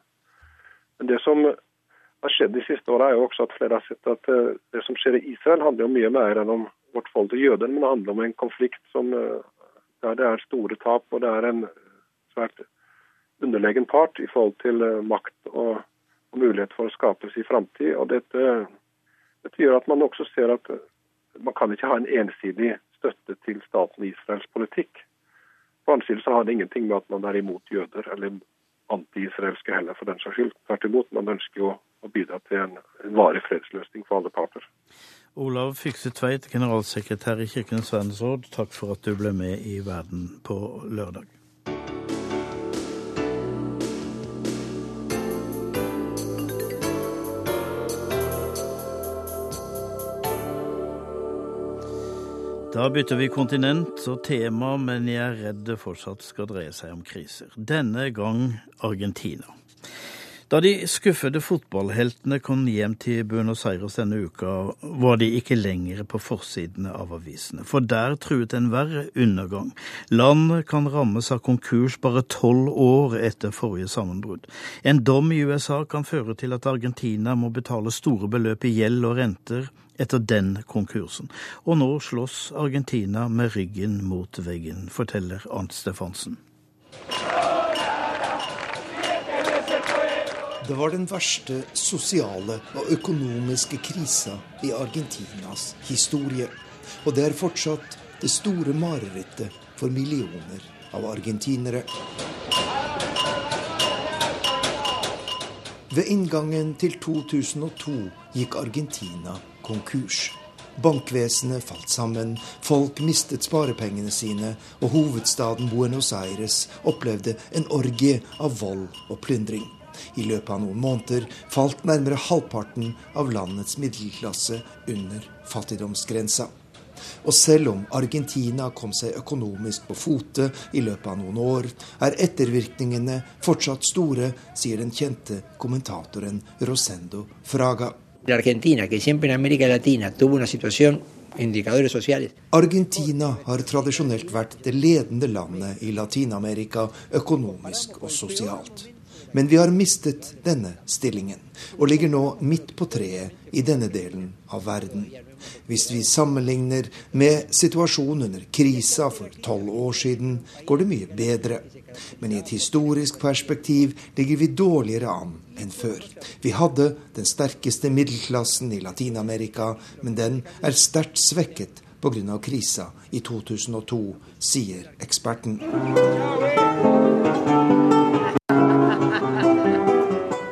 Men det som har skjedd de siste åra, er jo også at flere har sett at eh, det som skjer i Israel, handler jo mye mer enn om vårt forhold til jødene, men det handler om en konflikt som der det er store tap, og det er en svært underlegen part i forhold til eh, makt og, og mulighet for å skapes i framtid. Dette, dette gjør at man også ser at eh, man kan ikke ha en ensidig støtte til staten Israels politikk. På annen side så har det ingenting med at man er imot jøder eller anti-israelske heller, for den saks skyld. Tvert imot, man ønsker jo å bidra til en, en varig fredsløsning for alle parter. Olav Fykse Tveit, generalsekretær i Kirkenes verdensråd, takk for at du ble med i Verden på lørdag. Da bytter vi kontinent og tema, men jeg er redd det fortsatt skal dreie seg om kriser. Denne gang Argentina. Da de skuffede fotballheltene kom hjem til Buenos Aires denne uka, var de ikke lenger på forsidene av avisene, for der truet en verre undergang. Landet kan rammes av konkurs bare tolv år etter forrige sammenbrudd. En dom i USA kan føre til at Argentina må betale store beløp i gjeld og renter etter den konkursen. Og nå slåss Argentina med ryggen mot veggen, forteller Arnt Stefansen. Det var den verste sosiale og økonomiske krisa i Argentinas historie. Og det er fortsatt det store marerittet for millioner av argentinere. Ved inngangen til 2002 gikk Argentina konkurs. Bankvesenet falt sammen, folk mistet sparepengene sine, og hovedstaden Buenos Aires opplevde en orgie av vold og plyndring. I løpet av noen måneder falt nærmere halvparten av landets middelklasse under fattigdomsgrensa. Og selv om Argentina kom seg økonomisk på fote i løpet av noen år, er ettervirkningene fortsatt store, sier den kjente kommentatoren Rosendo Fraga. Argentina, que siempre en América Latina tuvo una situación Argentina har tradisjonelt vært det ledende landet i Latin-Amerika økonomisk og sosialt. Men vi har mistet denne stillingen, og ligger nå midt på treet i denne delen av verden. Hvis vi sammenligner med situasjonen under krisa for tolv år siden, går det mye bedre. Men i et historisk perspektiv ligger vi dårligere an enn før. Vi hadde den sterkeste middelklassen i Latin-Amerika, men den er sterkt svekket pga. krisa i 2002, sier eksperten.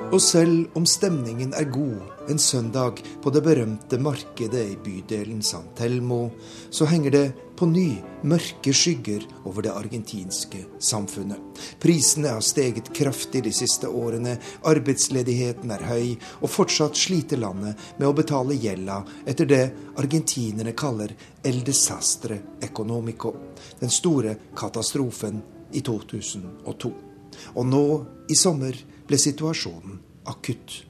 Og selv om stemningen er god en søndag på det berømte markedet i bydelen San Telmo, så henger det på ny mørke skygger over det argentinske samfunnet. Prisene har steget kraftig de siste årene, arbeidsledigheten er høy, og fortsatt sliter landet med å betale gjelda etter det argentinerne kaller el desastre economico, den store katastrofen i 2002. Og nå i sommer ble situasjonen akutt.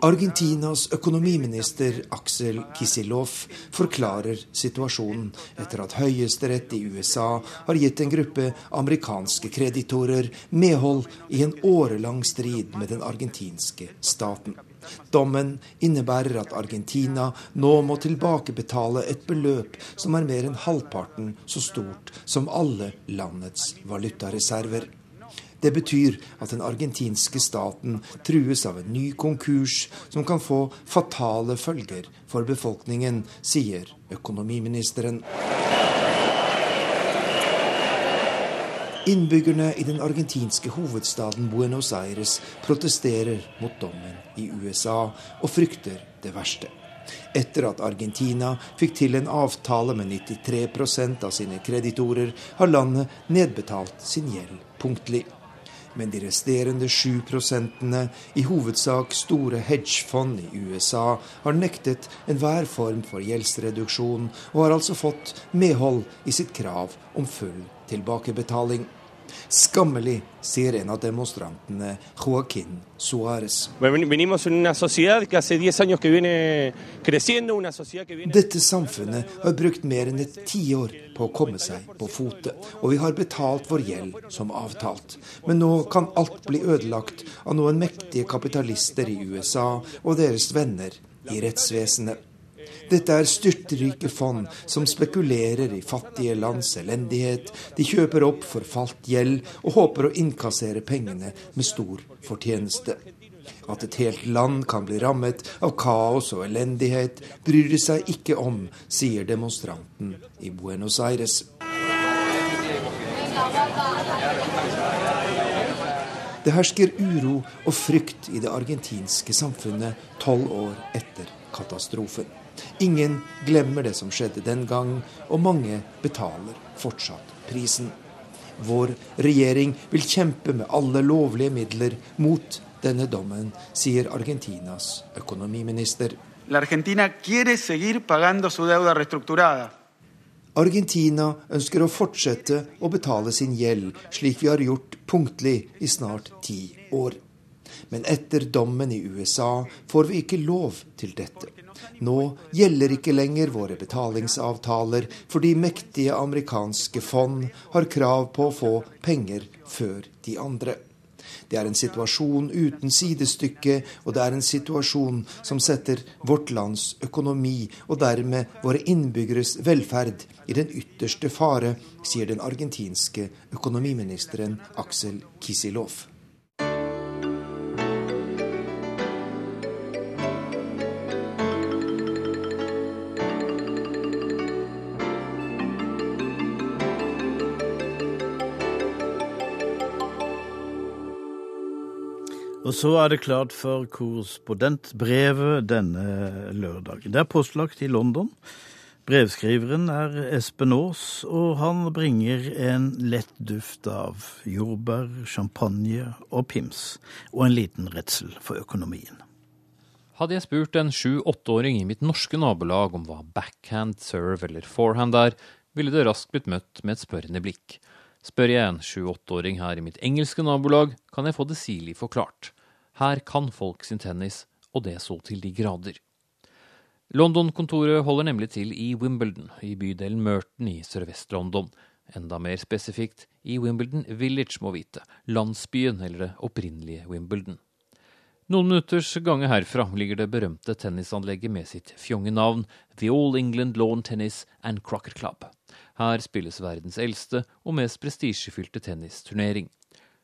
Argentinas økonomiminister Aksel Kisilov forklarer situasjonen etter at høyesterett i USA har gitt en gruppe amerikanske kreditorer medhold i en årelang strid med den argentinske staten. Dommen innebærer at Argentina nå må tilbakebetale et beløp som er mer enn halvparten så stort som alle landets valutareserver. Det betyr at den argentinske staten trues av en ny konkurs som kan få fatale følger for befolkningen, sier økonomiministeren. Innbyggerne i den argentinske hovedstaden Buenos Aires protesterer mot dommen i USA og frykter det verste. Etter at Argentina fikk til en avtale med 93% av sine kreditorer, har landet nedbetalt sin gjeld punktlig. Men de resterende 7 prosentene, i hovedsak store hedgefond i USA, har nektet enhver form for gjeldsreduksjon, og har altså fått medhold i sitt krav om full tilbakebetaling. Skammelig, sier en av demonstrantene, Joaquin Suárez. Dette samfunnet har brukt mer enn et tiår på å komme seg på fote, og vi har betalt vår gjeld som avtalt. Men nå kan alt bli ødelagt av noen mektige kapitalister i USA og deres venner i rettsvesenet. Dette er styrtrike fond som spekulerer i fattige lands elendighet. De kjøper opp forfalt gjeld og håper å innkassere pengene med stor fortjeneste. At et helt land kan bli rammet av kaos og elendighet, bryr de seg ikke om, sier demonstranten i Buenos Aires. Det hersker uro og frykt i det argentinske samfunnet tolv år etter katastrofen. Ingen glemmer det som skjedde den gang, og mange betaler fortsatt prisen. Vår regjering vil kjempe med alle lovlige midler mot denne dommen, sier Argentinas økonomiminister. Argentina ønsker å fortsette å betale sin gjeld, slik vi har gjort punktlig i snart ti år. Men etter dommen i USA får vi ikke lov til dette. Nå gjelder ikke lenger våre betalingsavtaler, fordi mektige amerikanske fond har krav på å få penger før de andre. Det er en situasjon uten sidestykke, og det er en situasjon som setter vårt lands økonomi, og dermed våre innbyggeres velferd, i den ytterste fare, sier den argentinske økonomiministeren Aksel Kisilov. Og så er det klart for korrespondentbrevet denne lørdagen. Det er postlagt i London. Brevskriveren er Espen Aas, og han bringer en lett duft av jordbær, champagne og pims, og en liten redsel for økonomien. Hadde jeg spurt en sju-åtteåring i mitt norske nabolag om hva backhand, serve eller forehand er, ville det raskt blitt møtt med et spørrende blikk. Spør jeg en sju-åtteåring her i mitt engelske nabolag, kan jeg få det sirlig forklart. Her kan folk sin tennis, og det så til de grader. London-kontoret holder nemlig til i Wimbledon, i bydelen Merton i sørvest-London. Enda mer spesifikt i Wimbledon Village, må vite, landsbyen eller det opprinnelige Wimbledon. Noen minutters gange herfra ligger det berømte tennisanlegget med sitt fjonge navn The All England Lawn Tennis and Crocker Club. Her spilles verdens eldste og mest prestisjefylte tennisturnering.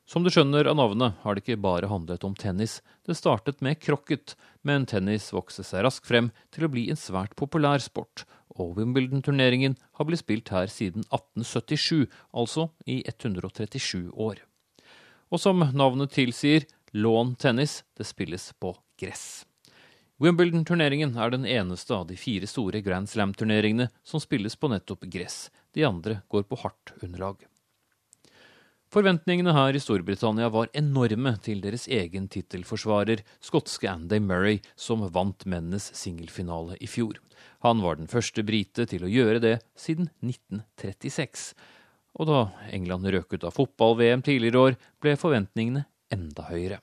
Som du skjønner av navnet, har det ikke bare handlet om tennis. Det startet med krokket, men tennis vokste seg raskt frem til å bli en svært populær sport, og Wimbledon-turneringen har blitt spilt her siden 1877, altså i 137 år. Og som navnet tilsier, lawn tennis, det spilles på gress. Wimbledon-turneringen er den eneste av de fire store Grand Slam-turneringene som spilles på nettopp gress. De andre går på hardt underlag. Forventningene her i Storbritannia var enorme til deres egen tittelforsvarer, skotske Andy Murray, som vant mennenes singelfinale i fjor. Han var den første brite til å gjøre det siden 1936. Og da England røk ut av fotball-VM tidligere år, ble forventningene enda høyere.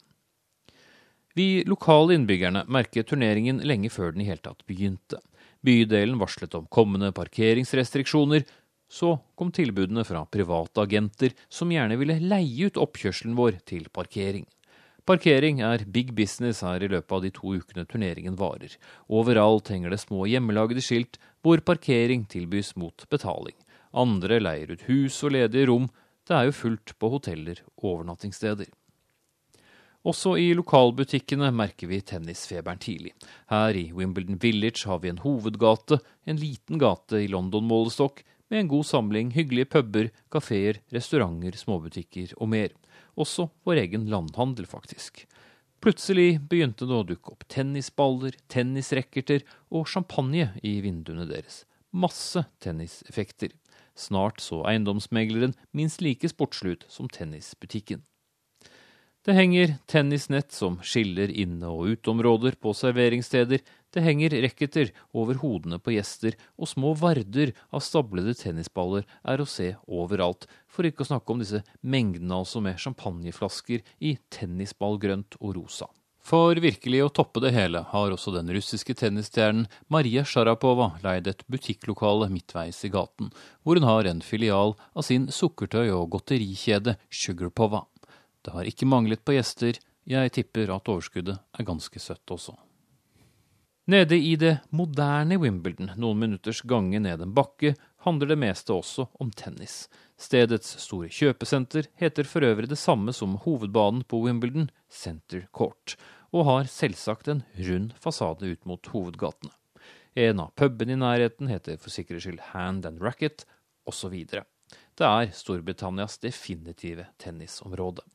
Vi lokale innbyggerne merket turneringen lenge før den i hele tatt begynte. Bydelen varslet om kommende parkeringsrestriksjoner, så kom tilbudene fra private agenter som gjerne ville leie ut oppkjørselen vår til parkering. Parkering er big business her i løpet av de to ukene turneringen varer. Overalt henger det små hjemmelagde skilt hvor parkering tilbys mot betaling. Andre leier ut hus og ledige rom. Det er jo fullt på hoteller og overnattingssteder. Også i lokalbutikkene merker vi tennisfeberen tidlig. Her i Wimbledon Village har vi en hovedgate, en liten gate i London-målestokk, med en god samling hyggelige puber, kafeer, restauranter, småbutikker og mer. Også vår egen landhandel, faktisk. Plutselig begynte det å dukke opp tennisballer, tennisracketer og champagne i vinduene deres. Masse tenniseffekter. Snart så eiendomsmegleren minst like sportslig ut som tennisbutikken. Det henger tennisnett som skiller inne- og uteområder på serveringssteder, det henger racketer over hodene på gjester, og små varder av stablede tennisballer er å se overalt, for ikke å snakke om disse mengdene altså med champagneflasker i tennisballgrønt og rosa. For virkelig å toppe det hele har også den russiske tennisstjernen Maria Sharapova leid et butikklokale midtveis i gaten, hvor hun har en filial av sin sukkertøy- og godterikjede Sugarpova. Det har ikke manglet på gjester. Jeg tipper at overskuddet er ganske søtt også. Nede i det moderne Wimbledon, noen minutters gange ned en bakke, handler det meste også om tennis. Stedets store kjøpesenter heter for øvrig det samme som hovedbanen på Wimbledon, Center Court, og har selvsagt en rund fasade ut mot hovedgatene. En av pubene i nærheten heter for sikkerhets skyld Hand and Racket, osv. Det er Storbritannias definitive tennisområde.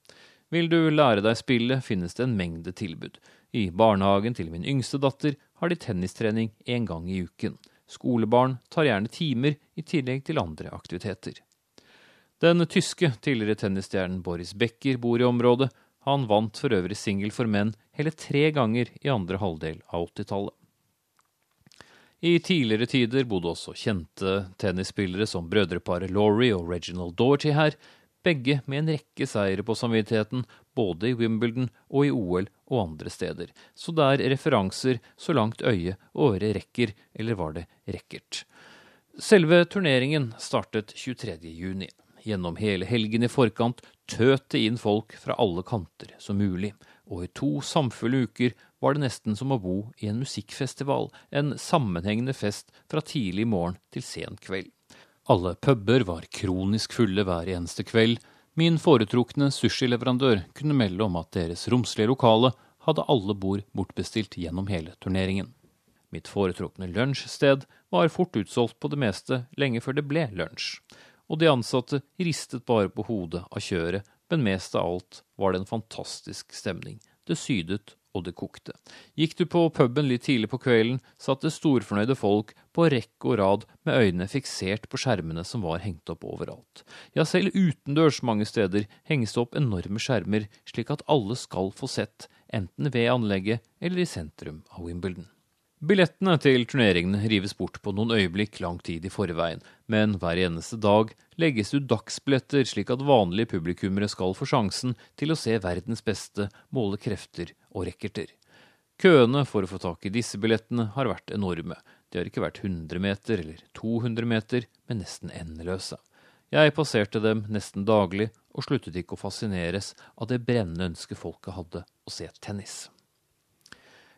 Vil du lære deg spillet, finnes det en mengde tilbud. I barnehagen til min yngste datter har de tennistrening én gang i uken. Skolebarn tar gjerne timer i tillegg til andre aktiviteter. Den tyske tidligere tennisstjernen Boris Becker bor i området. Han vant for øvrig singel for menn hele tre ganger i andre halvdel av 80-tallet. I tidligere tider bodde også kjente tennisspillere som brødreparet Laurie og Reginald Doherty her, begge med en rekke seire på samvittigheten, både i Wimbledon og i OL og andre steder, så det er referanser så langt øye og øre rekker, eller var det rekkert. Selve turneringen startet 23. juni. Gjennom hele helgen i forkant tøt det inn folk fra alle kanter som mulig, og i to samfulle uker var det nesten som å bo i en musikkfestival, en sammenhengende fest fra tidlig morgen til sen kveld. Alle puber var kronisk fulle hver eneste kveld. Min foretrukne sushileverandør kunne melde om at deres romslige lokale hadde alle bord bortbestilt gjennom hele turneringen. Mitt foretrukne lunsjsted var fort utsolgt på det meste lenge før det ble lunsj. Og de ansatte ristet bare på hodet av kjøret, men mest av alt var det en fantastisk stemning. Det sydet og det kokte. Gikk du på puben litt tidlig på kvelden, satt det storfornøyde folk på rekke og rad med øynene fiksert på skjermene som var hengt opp overalt. Ja, selv utendørs mange steder henges det opp enorme skjermer, slik at alle skal få sett, enten ved anlegget eller i sentrum av Wimbledon. Billettene til turneringene rives bort på noen øyeblikk lang tid i forveien, men hver eneste dag legges ut dagsbilletter slik at vanlige publikummere skal få sjansen til å se verdens beste, måle krefter og rekkerter. Køene for å få tak i disse billettene har vært enorme. De har ikke vært 100 meter eller 200 meter, men nesten endeløse. Jeg passerte dem nesten daglig og sluttet ikke å fascineres av det brennende ønsket folket hadde å se tennis.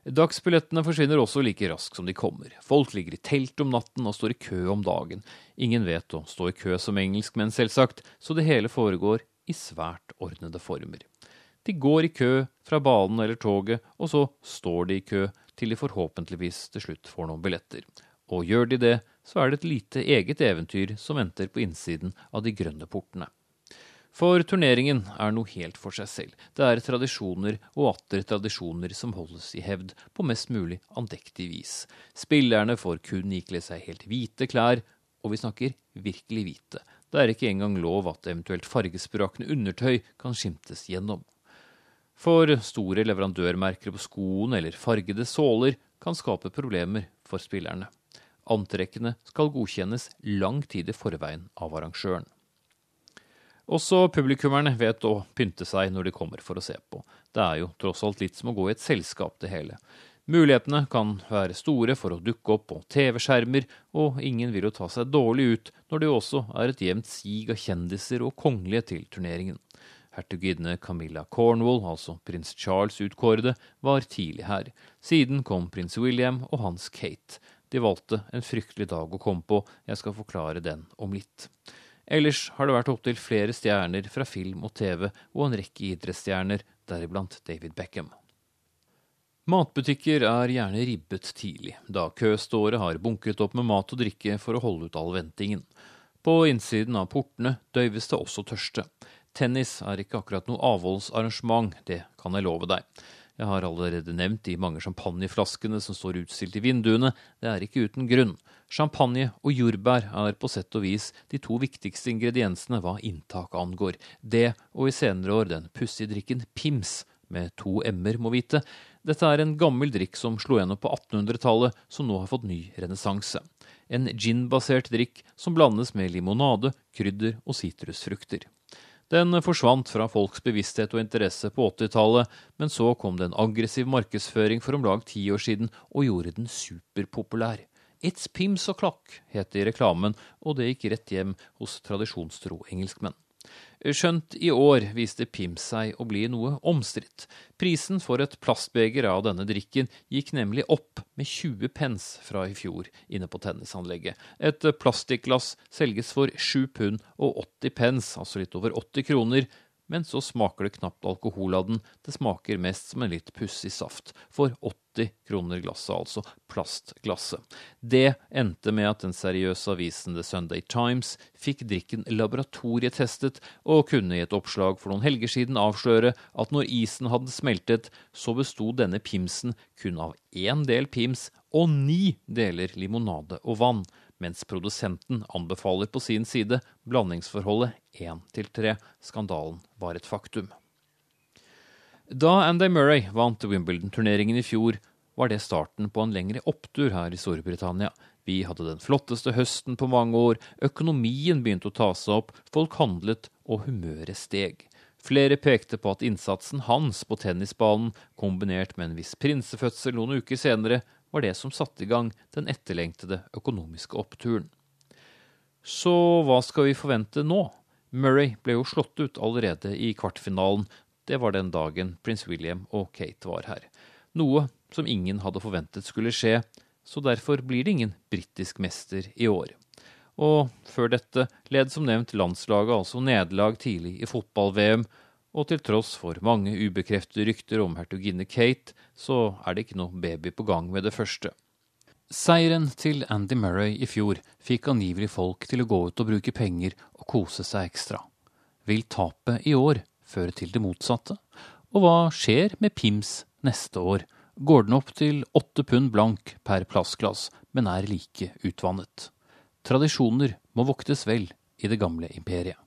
Dagsbillettene forsvinner også like raskt som de kommer. Folk ligger i telt om natten og står i kø om dagen. Ingen vet å stå i kø som engelskmenn, selvsagt, så det hele foregår i svært ordnede former. De går i kø fra banen eller toget, og så står de i kø til de forhåpentligvis til slutt får noen billetter. Og gjør de det, så er det et lite eget eventyr som venter på innsiden av de grønne portene. For turneringen er noe helt for seg selv. Det er tradisjoner og atter tradisjoner som holdes i hevd på mest mulig andektig vis. Spillerne får kun ikle seg helt hvite klær, og vi snakker virkelig hvite. Det er ikke engang lov at eventuelt fargesprakende undertøy kan skimtes gjennom. For store leverandørmerker på skoene eller fargede såler kan skape problemer for spillerne. Antrekkene skal godkjennes lang tid i forveien av arrangøren. Også publikummerne vet å pynte seg når de kommer for å se på. Det er jo tross alt litt som å gå i et selskap, det hele. Mulighetene kan være store for å dukke opp på TV-skjermer, og ingen vil jo ta seg dårlig ut når det også er et jevnt sig av kjendiser og kongelige til turneringen. Hertuginne Camilla Cornwall, altså prins Charles utkårede, var tidlig her. Siden kom prins William og hans Kate. De valgte en fryktelig dag å komme på, jeg skal forklare den om litt. Ellers har det vært opptil flere stjerner fra film og TV og en rekke idrettsstjerner, deriblant David Beckham. Matbutikker er gjerne ribbet tidlig, da køståret har bunket opp med mat og drikke for å holde ut all ventingen. På innsiden av portene døyves det også tørste. Tennis er ikke akkurat noe avholdsarrangement, det kan jeg love deg. Jeg har allerede nevnt de mange champagneflaskene som står utstilt i vinduene. Det er ikke uten grunn. Champagne og jordbær er på sett og vis de to viktigste ingrediensene hva inntak angår. Det, og i senere år den pussige drikken Pims, med to m-er, må vite. Dette er en gammel drikk som slo gjennom på 1800-tallet, som nå har fått ny renessanse. En ginbasert drikk som blandes med limonade, krydder og sitrusfrukter. Den forsvant fra folks bevissthet og interesse på 80-tallet, men så kom det en aggressiv markedsføring for om lag ti år siden og gjorde den superpopulær. It's Pims Clock, het det i reklamen, og det gikk rett hjem hos tradisjonstro engelskmenn. Skjønt i år viste Pims seg å bli noe omstridt. Prisen for et plastbeger av denne drikken gikk nemlig opp med 20 pence fra i fjor inne på tennisanlegget. Et plastikkglass selges for 7 pund og 80 pence, altså litt over 80 kroner, men så smaker det knapt alkohol av den, det smaker mest som en litt pussig saft. For 80 kroner glasset, altså plastglasset. Det endte med at den seriøse avisen The Sunday Times fikk drikken laboratorietestet, og kunne i et oppslag for noen helger siden avsløre at når isen hadde smeltet, så besto denne pimsen kun av én del pims og ni deler limonade og vann mens produsenten anbefaler på sin side blandingsforholdet 1 til 3. Skandalen var et faktum. Da Andy Murray vant Wimbledon-turneringen i fjor, var det starten på en lengre opptur her i Storbritannia. Vi hadde den flotteste høsten på mange år, økonomien begynte å ta seg opp, folk handlet og humøret steg. Flere pekte på at innsatsen hans på tennisbanen, kombinert med en viss prinsefødsel noen uker senere, var det som satte i gang den etterlengtede økonomiske oppturen. Så hva skal vi forvente nå? Murray ble jo slått ut allerede i kvartfinalen. Det var den dagen prins William og Kate var her. Noe som ingen hadde forventet skulle skje, så derfor blir det ingen britisk mester i år. Og før dette led som nevnt landslaget altså nederlag tidlig i fotball-VM, og til tross for mange ubekreftede rykter om hertuginne Kate, så er det ikke noe baby på gang med det første. Seieren til Andy Murray i fjor fikk angivelig folk til å gå ut og bruke penger og kose seg ekstra. Vil tapet i år føre til det motsatte? Og hva skjer med Pims neste år? Går den opp til åtte pund blank per plastglass, men er like utvannet? Tradisjoner må voktes vel i det gamle imperiet.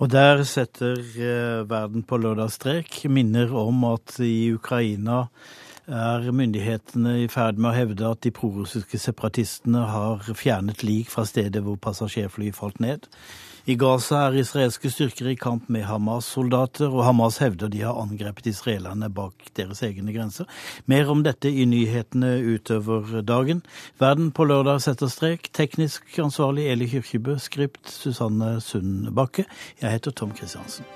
Og der setter eh, verden på lørdagsstrek. Minner om at i Ukraina er myndighetene i ferd med å hevde at de prorussiske separatistene har fjernet lik fra stedet hvor passasjerflyet falt ned. I Gaza er israelske styrker i kamp med Hamas-soldater, og Hamas hevder de har angrepet israelerne bak deres egne grenser. Mer om dette i nyhetene utover dagen. Verden på lørdag setter strek. Teknisk ansvarlig Eli Kyrkjebø, skript Susanne Sundbakke. Jeg heter Tom Kristiansen.